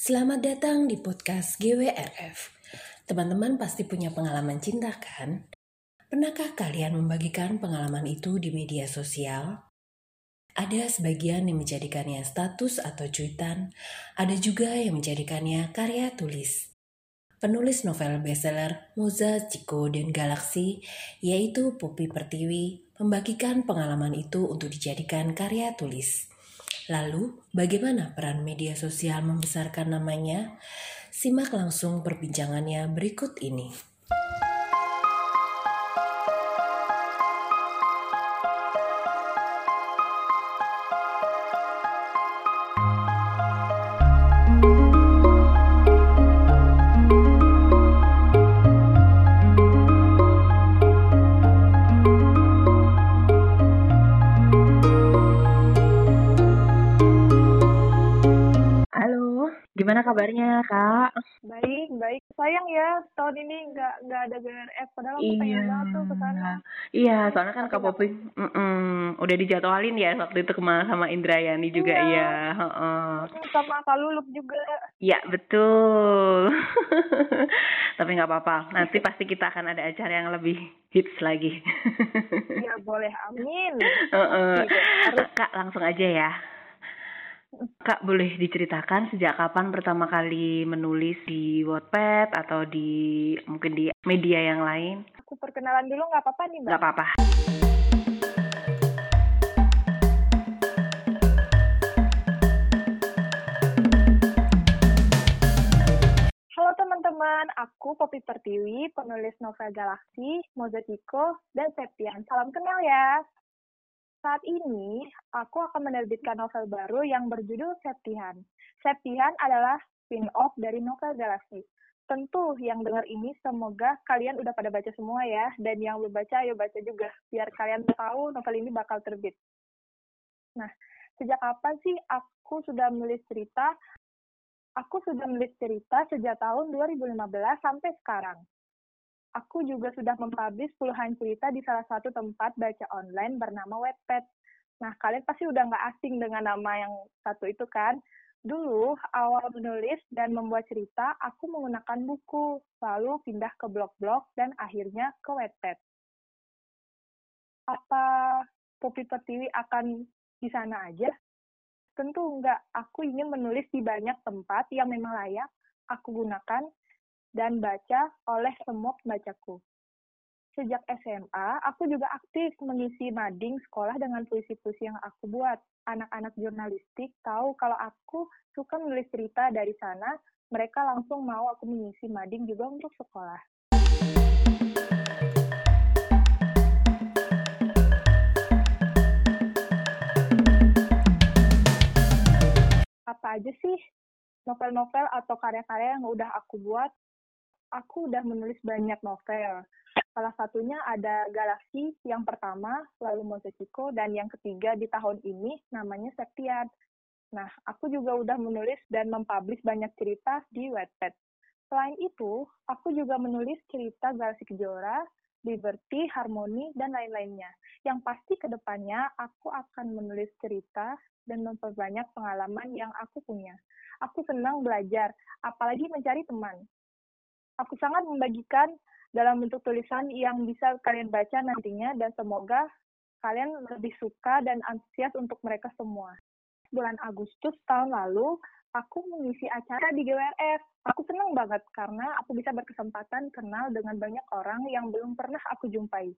Selamat datang di podcast GWRF. Teman-teman pasti punya pengalaman cinta kan? Pernahkah kalian membagikan pengalaman itu di media sosial? Ada sebagian yang menjadikannya status atau cuitan, ada juga yang menjadikannya karya tulis. Penulis novel bestseller Moza, Ciko, dan Galaksi, yaitu Poppy Pertiwi, membagikan pengalaman itu untuk dijadikan karya tulis. Lalu, bagaimana peran media sosial membesarkan namanya? Simak langsung perbincangannya berikut ini. Gimana kabarnya, Kak? Baik, baik. Sayang ya, tahun ini nggak nggak ada GRF. Padahal aku iya. pengen banget tuh ke sana. Iya, soalnya kan Kak Popi mm -mm, udah dijadwalin ya waktu itu ke mana sama Indrayani juga iya. ya. Uh -uh. Sama Kak Luluk juga. Iya, betul. Tapi nggak apa-apa. Nanti pasti kita akan ada acara yang lebih hits lagi. Iya, boleh. Amin. Uh -uh. Kak, langsung aja ya. Kak, boleh diceritakan sejak kapan pertama kali menulis di Wattpad atau di mungkin di media yang lain? Aku perkenalan dulu nggak apa-apa nih, Mbak? Nggak apa-apa. Halo teman-teman, aku Poppy Pertiwi, penulis novel Galaksi, Mozaiko, dan Septian. Salam kenal ya! Saat ini, aku akan menerbitkan novel baru yang berjudul Septihan. Septihan adalah spin-off dari novel Galaxy. Tentu yang dengar ini semoga kalian udah pada baca semua ya, dan yang belum baca ayo baca juga, biar kalian tahu novel ini bakal terbit. Nah, sejak kapan sih aku sudah menulis cerita? Aku sudah menulis cerita sejak tahun 2015 sampai sekarang aku juga sudah mempublish puluhan cerita di salah satu tempat baca online bernama Wattpad. Nah, kalian pasti udah nggak asing dengan nama yang satu itu kan? Dulu, awal menulis dan membuat cerita, aku menggunakan buku, lalu pindah ke blog-blog, dan akhirnya ke Wattpad. Apa Poppy Pertiwi akan di sana aja? Tentu enggak. Aku ingin menulis di banyak tempat yang memang layak aku gunakan dan baca oleh semua pembacaku. Sejak SMA, aku juga aktif mengisi mading sekolah dengan puisi-puisi yang aku buat. Anak-anak jurnalistik tahu kalau aku suka menulis cerita dari sana, mereka langsung mau aku mengisi mading juga untuk sekolah. Apa aja sih novel-novel atau karya-karya yang udah aku buat aku udah menulis banyak novel. Salah satunya ada Galaksi yang pertama, lalu Mosechiko, dan yang ketiga di tahun ini namanya Septian. Nah, aku juga udah menulis dan mempublish banyak cerita di Wattpad. Selain itu, aku juga menulis cerita Galaksi Kejora, Liberty, Harmony, dan lain-lainnya. Yang pasti ke depannya aku akan menulis cerita dan memperbanyak pengalaman yang aku punya. Aku senang belajar, apalagi mencari teman aku sangat membagikan dalam bentuk tulisan yang bisa kalian baca nantinya dan semoga kalian lebih suka dan antusias untuk mereka semua. Bulan Agustus tahun lalu, aku mengisi acara di GWRF. Aku senang banget karena aku bisa berkesempatan kenal dengan banyak orang yang belum pernah aku jumpai.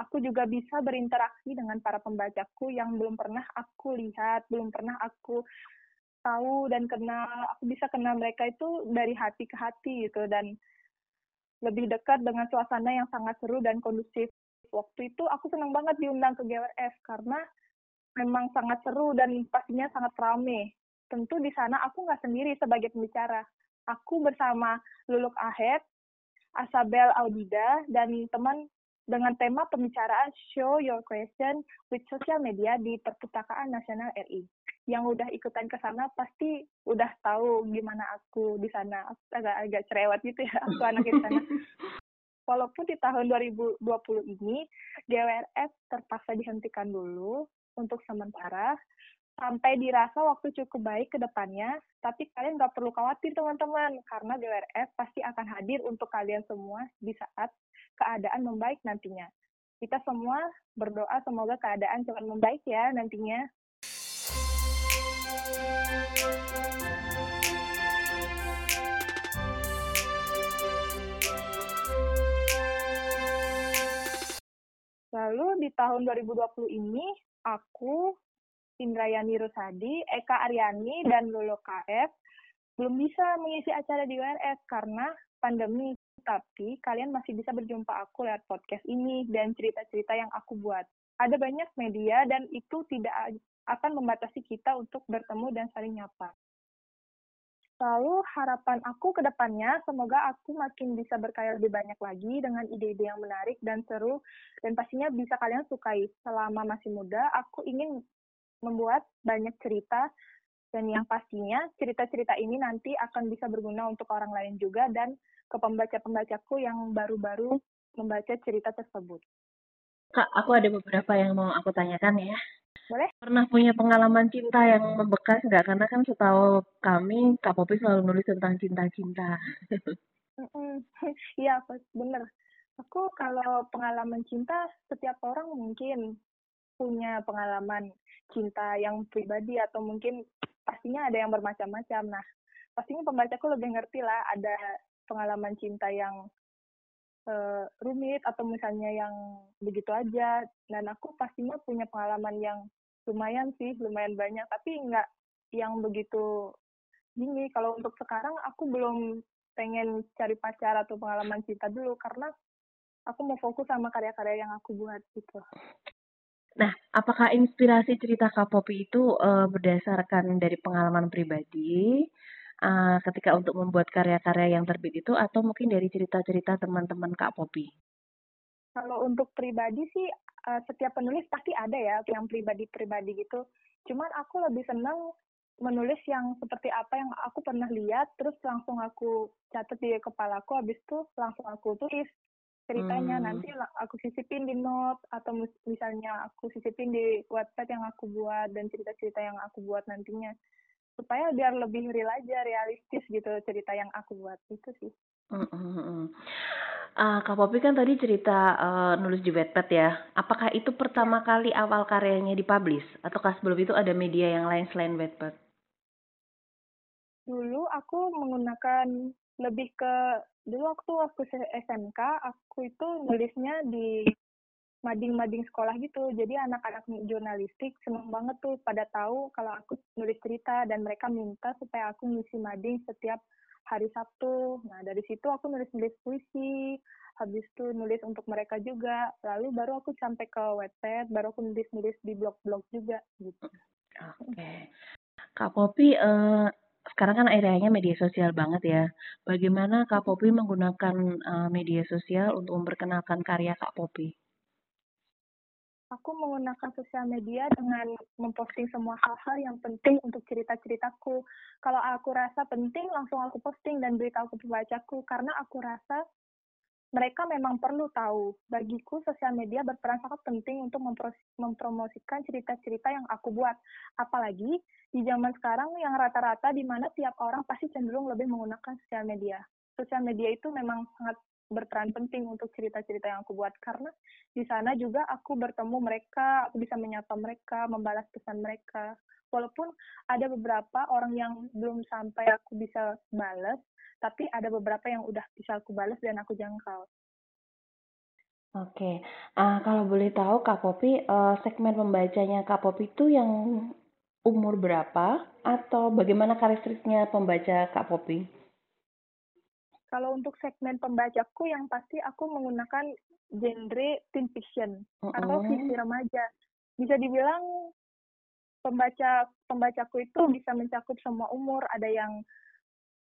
Aku juga bisa berinteraksi dengan para pembacaku yang belum pernah aku lihat, belum pernah aku tahu dan kenal. Aku bisa kenal mereka itu dari hati ke hati gitu dan lebih dekat dengan suasana yang sangat seru dan kondusif. Waktu itu aku senang banget diundang ke GWF karena memang sangat seru dan pastinya sangat ramai. Tentu di sana aku nggak sendiri sebagai pembicara. Aku bersama Luluk Ahed, Asabel Audida, dan teman dengan tema pembicaraan Show Your Question with Social Media di Perpustakaan Nasional RI yang udah ikutan ke sana pasti udah tahu gimana aku di sana. Agak agak cerewet gitu ya aku anak di sana. Walaupun di tahun 2020 ini GWRF terpaksa dihentikan dulu untuk sementara, sampai dirasa waktu cukup baik ke depannya, tapi kalian nggak perlu khawatir teman-teman, karena GWRF pasti akan hadir untuk kalian semua di saat keadaan membaik nantinya. Kita semua berdoa semoga keadaan cepat membaik ya nantinya. Lalu di tahun 2020 ini, aku Indrayani Rusadi, Eka Aryani, dan Lolo KF belum bisa mengisi acara di WRF karena pandemi. Tapi kalian masih bisa berjumpa aku lewat podcast ini dan cerita-cerita yang aku buat. Ada banyak media dan itu tidak akan membatasi kita untuk bertemu dan saling nyapa. Lalu harapan aku ke depannya, semoga aku makin bisa berkarya lebih banyak lagi dengan ide-ide yang menarik dan seru, dan pastinya bisa kalian sukai. Selama masih muda, aku ingin membuat banyak cerita dan yang pastinya cerita-cerita ini nanti akan bisa berguna untuk orang lain juga dan ke pembaca-pembacaku yang baru-baru membaca cerita tersebut. Kak, aku ada beberapa yang mau aku tanyakan ya. Boleh? Pernah punya pengalaman cinta yang membekas nggak? Karena kan setahu kami, Kak Popi selalu nulis tentang cinta-cinta. Iya, bener. Aku kalau pengalaman cinta, setiap orang mungkin punya pengalaman cinta yang pribadi atau mungkin pastinya ada yang bermacam-macam. Nah, pastinya pembacaku lebih ngerti lah ada pengalaman cinta yang uh, rumit atau misalnya yang begitu aja. Dan aku pastinya punya pengalaman yang lumayan sih, lumayan banyak. Tapi nggak yang begitu gini. Kalau untuk sekarang aku belum pengen cari pacar atau pengalaman cinta dulu karena aku mau fokus sama karya-karya yang aku buat gitu. Nah, apakah inspirasi cerita Kak Popi itu uh, berdasarkan dari pengalaman pribadi uh, ketika untuk membuat karya-karya yang terbit itu atau mungkin dari cerita-cerita teman-teman Kak Popi? Kalau untuk pribadi sih uh, setiap penulis pasti ada ya yang pribadi-pribadi gitu. Cuman aku lebih senang menulis yang seperti apa yang aku pernah lihat terus langsung aku catat di kepalaku habis itu langsung aku tulis ceritanya hmm. nanti aku sisipin di note atau misalnya aku sisipin di website yang aku buat dan cerita-cerita yang aku buat nantinya supaya biar lebih real aja realistis gitu cerita yang aku buat itu sih. Uh, Kak Popi kan tadi cerita uh, nulis di Wattpad ya. Apakah itu pertama ya. kali awal karyanya dipublish ataukah sebelum itu ada media yang lain selain Wattpad? Dulu aku menggunakan lebih ke dulu waktu aku SMK aku itu nulisnya di mading-mading sekolah gitu jadi anak-anak jurnalistik seneng banget tuh pada tahu kalau aku nulis cerita dan mereka minta supaya aku ngisi mading setiap hari Sabtu nah dari situ aku nulis-nulis puisi habis itu nulis untuk mereka juga lalu baru aku sampai ke website baru aku nulis-nulis di blog-blog juga gitu oke okay. Kak Popi uh, sekarang kan eranya media sosial banget ya. Bagaimana Kak Popi menggunakan uh, media sosial untuk memperkenalkan karya Kak Popi? Aku menggunakan sosial media dengan memposting semua hal-hal yang penting untuk cerita-ceritaku. Kalau aku rasa penting, langsung aku posting dan beritahu ke pembacaku. Karena aku rasa mereka memang perlu tahu. Bagiku, sosial media berperan sangat penting untuk mempromosikan cerita-cerita yang aku buat. Apalagi di zaman sekarang yang rata-rata di mana tiap orang pasti cenderung lebih menggunakan sosial media. Sosial media itu memang sangat berperan penting untuk cerita-cerita yang aku buat karena di sana juga aku bertemu mereka, aku bisa menyapa mereka, membalas pesan mereka. Walaupun ada beberapa orang yang belum sampai aku bisa balas, tapi ada beberapa yang udah bisa aku balas dan aku jangkau. Oke, uh, kalau boleh tahu Kak Popi, uh, segmen pembacanya Kak Popi itu yang umur berapa atau bagaimana karakteristiknya pembaca Kak Popi? Kalau untuk segmen pembacaku yang pasti aku menggunakan genre teen fiction uh -uh. atau fiksi remaja. Bisa dibilang pembaca pembacaku itu bisa mencakup semua umur, ada yang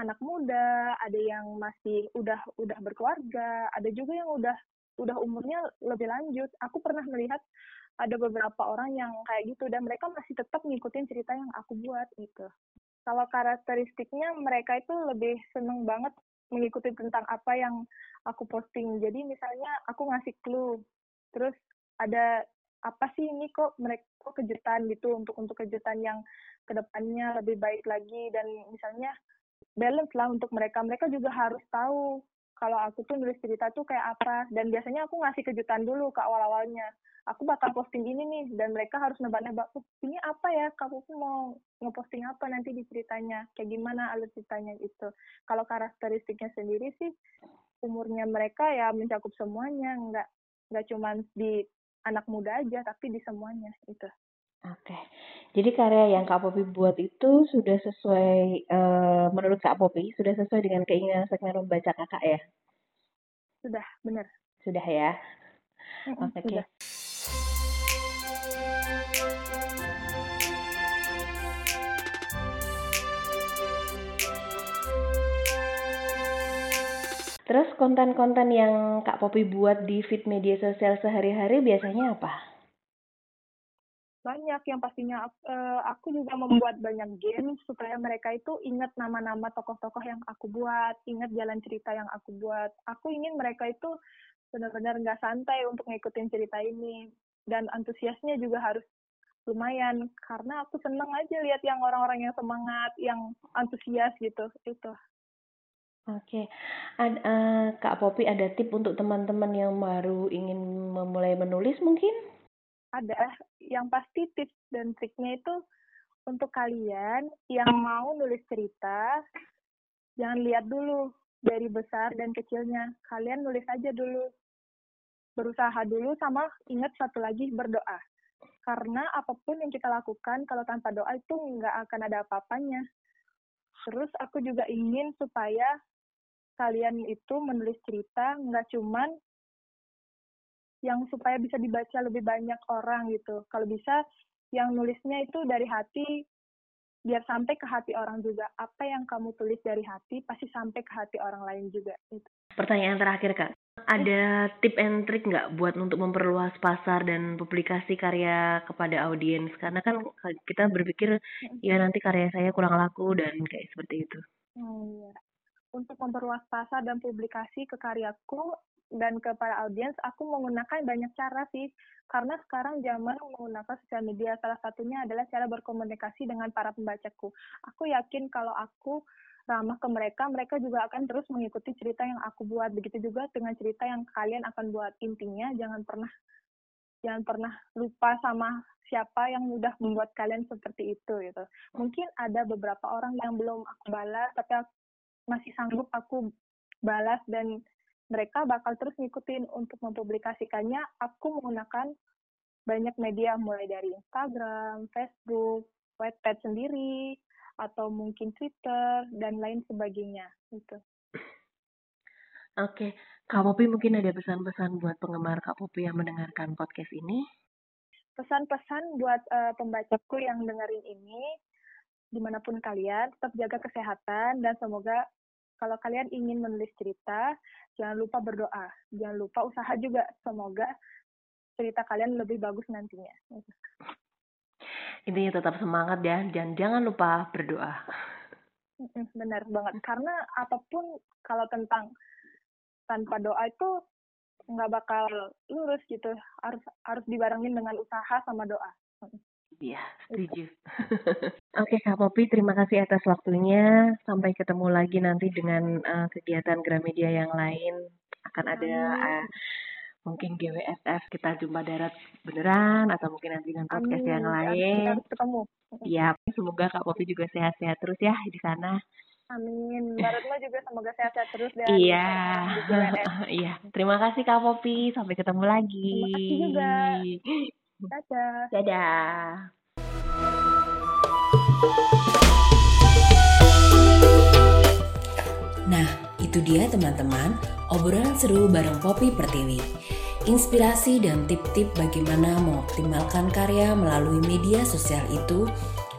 anak muda, ada yang masih udah udah berkeluarga, ada juga yang udah udah umurnya lebih lanjut. Aku pernah melihat ada beberapa orang yang kayak gitu dan mereka masih tetap ngikutin cerita yang aku buat gitu. Kalau karakteristiknya mereka itu lebih seneng banget mengikuti tentang apa yang aku posting. Jadi misalnya aku ngasih clue, terus ada apa sih ini kok mereka kok kejutan gitu untuk untuk kejutan yang ke depannya lebih baik lagi dan misalnya balance lah untuk mereka mereka juga harus tahu kalau aku tuh nulis cerita tuh kayak apa? Dan biasanya aku ngasih kejutan dulu ke awal-awalnya. Aku bakal posting ini nih dan mereka harus nebak-nebak oh, ini apa ya? Kamu mau ngeposting apa nanti di ceritanya? Kayak gimana alur ceritanya? Itu kalau karakteristiknya sendiri sih umurnya mereka ya mencakup semuanya. Nggak nggak cuma di anak muda aja tapi di semuanya itu. Oke, jadi karya yang Kak Popi buat itu sudah sesuai uh, menurut Kak Popi sudah sesuai dengan keinginan segmen membaca kakak ya? Sudah, benar. Sudah ya. Oke. Okay. Terus konten-konten yang Kak Popi buat di feed media sosial sehari-hari biasanya apa? Banyak yang pastinya uh, aku juga membuat banyak game supaya mereka itu ingat nama-nama tokoh-tokoh yang aku buat, ingat jalan cerita yang aku buat. Aku ingin mereka itu benar-benar nggak santai untuk ngikutin cerita ini dan antusiasnya juga harus lumayan karena aku seneng aja lihat yang orang-orang yang semangat, yang antusias gitu itu. Oke. Ad uh, Kak Popi ada tip untuk teman-teman yang baru ingin memulai menulis mungkin? Ada. Yang pasti tips dan triknya itu untuk kalian yang mau nulis cerita, jangan lihat dulu dari besar dan kecilnya. Kalian nulis aja dulu. Berusaha dulu sama ingat satu lagi berdoa. Karena apa pun yang kita lakukan kalau tanpa doa itu nggak akan ada apa-apanya. Terus aku juga ingin supaya kalian itu menulis cerita nggak cuman yang supaya bisa dibaca lebih banyak orang gitu. Kalau bisa yang nulisnya itu dari hati biar sampai ke hati orang juga. Apa yang kamu tulis dari hati pasti sampai ke hati orang lain juga. Gitu. Pertanyaan terakhir kak, ada tip and trick nggak buat untuk memperluas pasar dan publikasi karya kepada audiens? Karena kan kita berpikir ya nanti karya saya kurang laku dan kayak seperti itu. Hmm, iya untuk memperluas pasar dan publikasi ke karyaku dan kepada audiens, aku menggunakan banyak cara sih. Karena sekarang zaman menggunakan sosial media, salah satunya adalah cara berkomunikasi dengan para pembacaku. Aku yakin kalau aku ramah ke mereka, mereka juga akan terus mengikuti cerita yang aku buat. Begitu juga dengan cerita yang kalian akan buat. Intinya jangan pernah jangan pernah lupa sama siapa yang mudah membuat kalian seperti itu gitu. Mungkin ada beberapa orang yang belum aku balas, tapi masih sanggup aku balas dan mereka bakal terus ngikutin untuk mempublikasikannya. Aku menggunakan banyak media mulai dari Instagram, Facebook, Wattpad sendiri, atau mungkin Twitter dan lain sebagainya gitu. Oke, Kak Popi mungkin ada pesan-pesan buat penggemar Kak Popi yang mendengarkan podcast ini? Pesan-pesan buat uh, pembacaku yang dengerin ini, di mana pun kalian, tetap jaga kesehatan dan semoga kalau kalian ingin menulis cerita, jangan lupa berdoa. Jangan lupa usaha juga. Semoga cerita kalian lebih bagus nantinya. Intinya tetap semangat ya, dan jangan lupa berdoa. Benar banget. Karena apa pun kalau tentang tanpa doa itu nggak bakal lurus gitu. Harus harus dibarengin dengan usaha sama doa. Iya, setuju. Oke, Kak Popi, terima kasih atas waktunya. Sampai ketemu lagi nanti dengan uh, kegiatan Gramedia yang lain. Akan ada uh, mungkin GWSF kita jumpa darat beneran atau mungkin nanti dengan podcast Amin. yang lain. Kita ketemu. Iya, semoga Kak Popi juga sehat-sehat terus ya di sana. Amin. Baratma juga semoga sehat-sehat terus dan Iya. Iya. Terima kasih Kak Popi. Sampai ketemu lagi. Terima kasih juga. Dadah. Dadah. Nah, itu dia teman-teman, obrolan seru bareng Poppy Pertiwi. Inspirasi dan tip-tip bagaimana mengoptimalkan karya melalui media sosial itu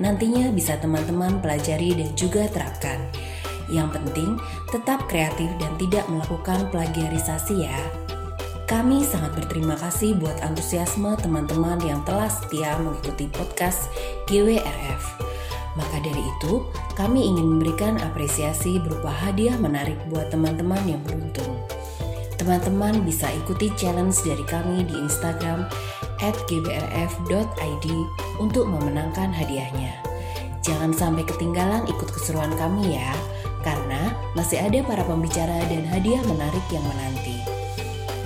nantinya bisa teman-teman pelajari dan juga terapkan. Yang penting, tetap kreatif dan tidak melakukan plagiarisasi ya. Kami sangat berterima kasih buat antusiasme teman-teman yang telah setia mengikuti podcast GWRF. Maka dari itu, kami ingin memberikan apresiasi berupa hadiah menarik buat teman-teman yang beruntung. Teman-teman bisa ikuti challenge dari kami di Instagram at gbrf.id untuk memenangkan hadiahnya. Jangan sampai ketinggalan ikut keseruan kami ya, karena masih ada para pembicara dan hadiah menarik yang menanti.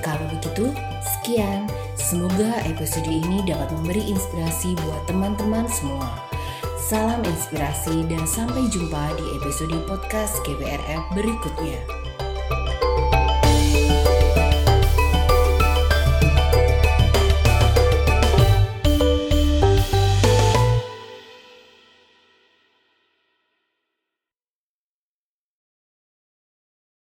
Kalau begitu, sekian. Semoga episode ini dapat memberi inspirasi buat teman-teman semua. Salam inspirasi dan sampai jumpa di episode podcast GBRF berikutnya.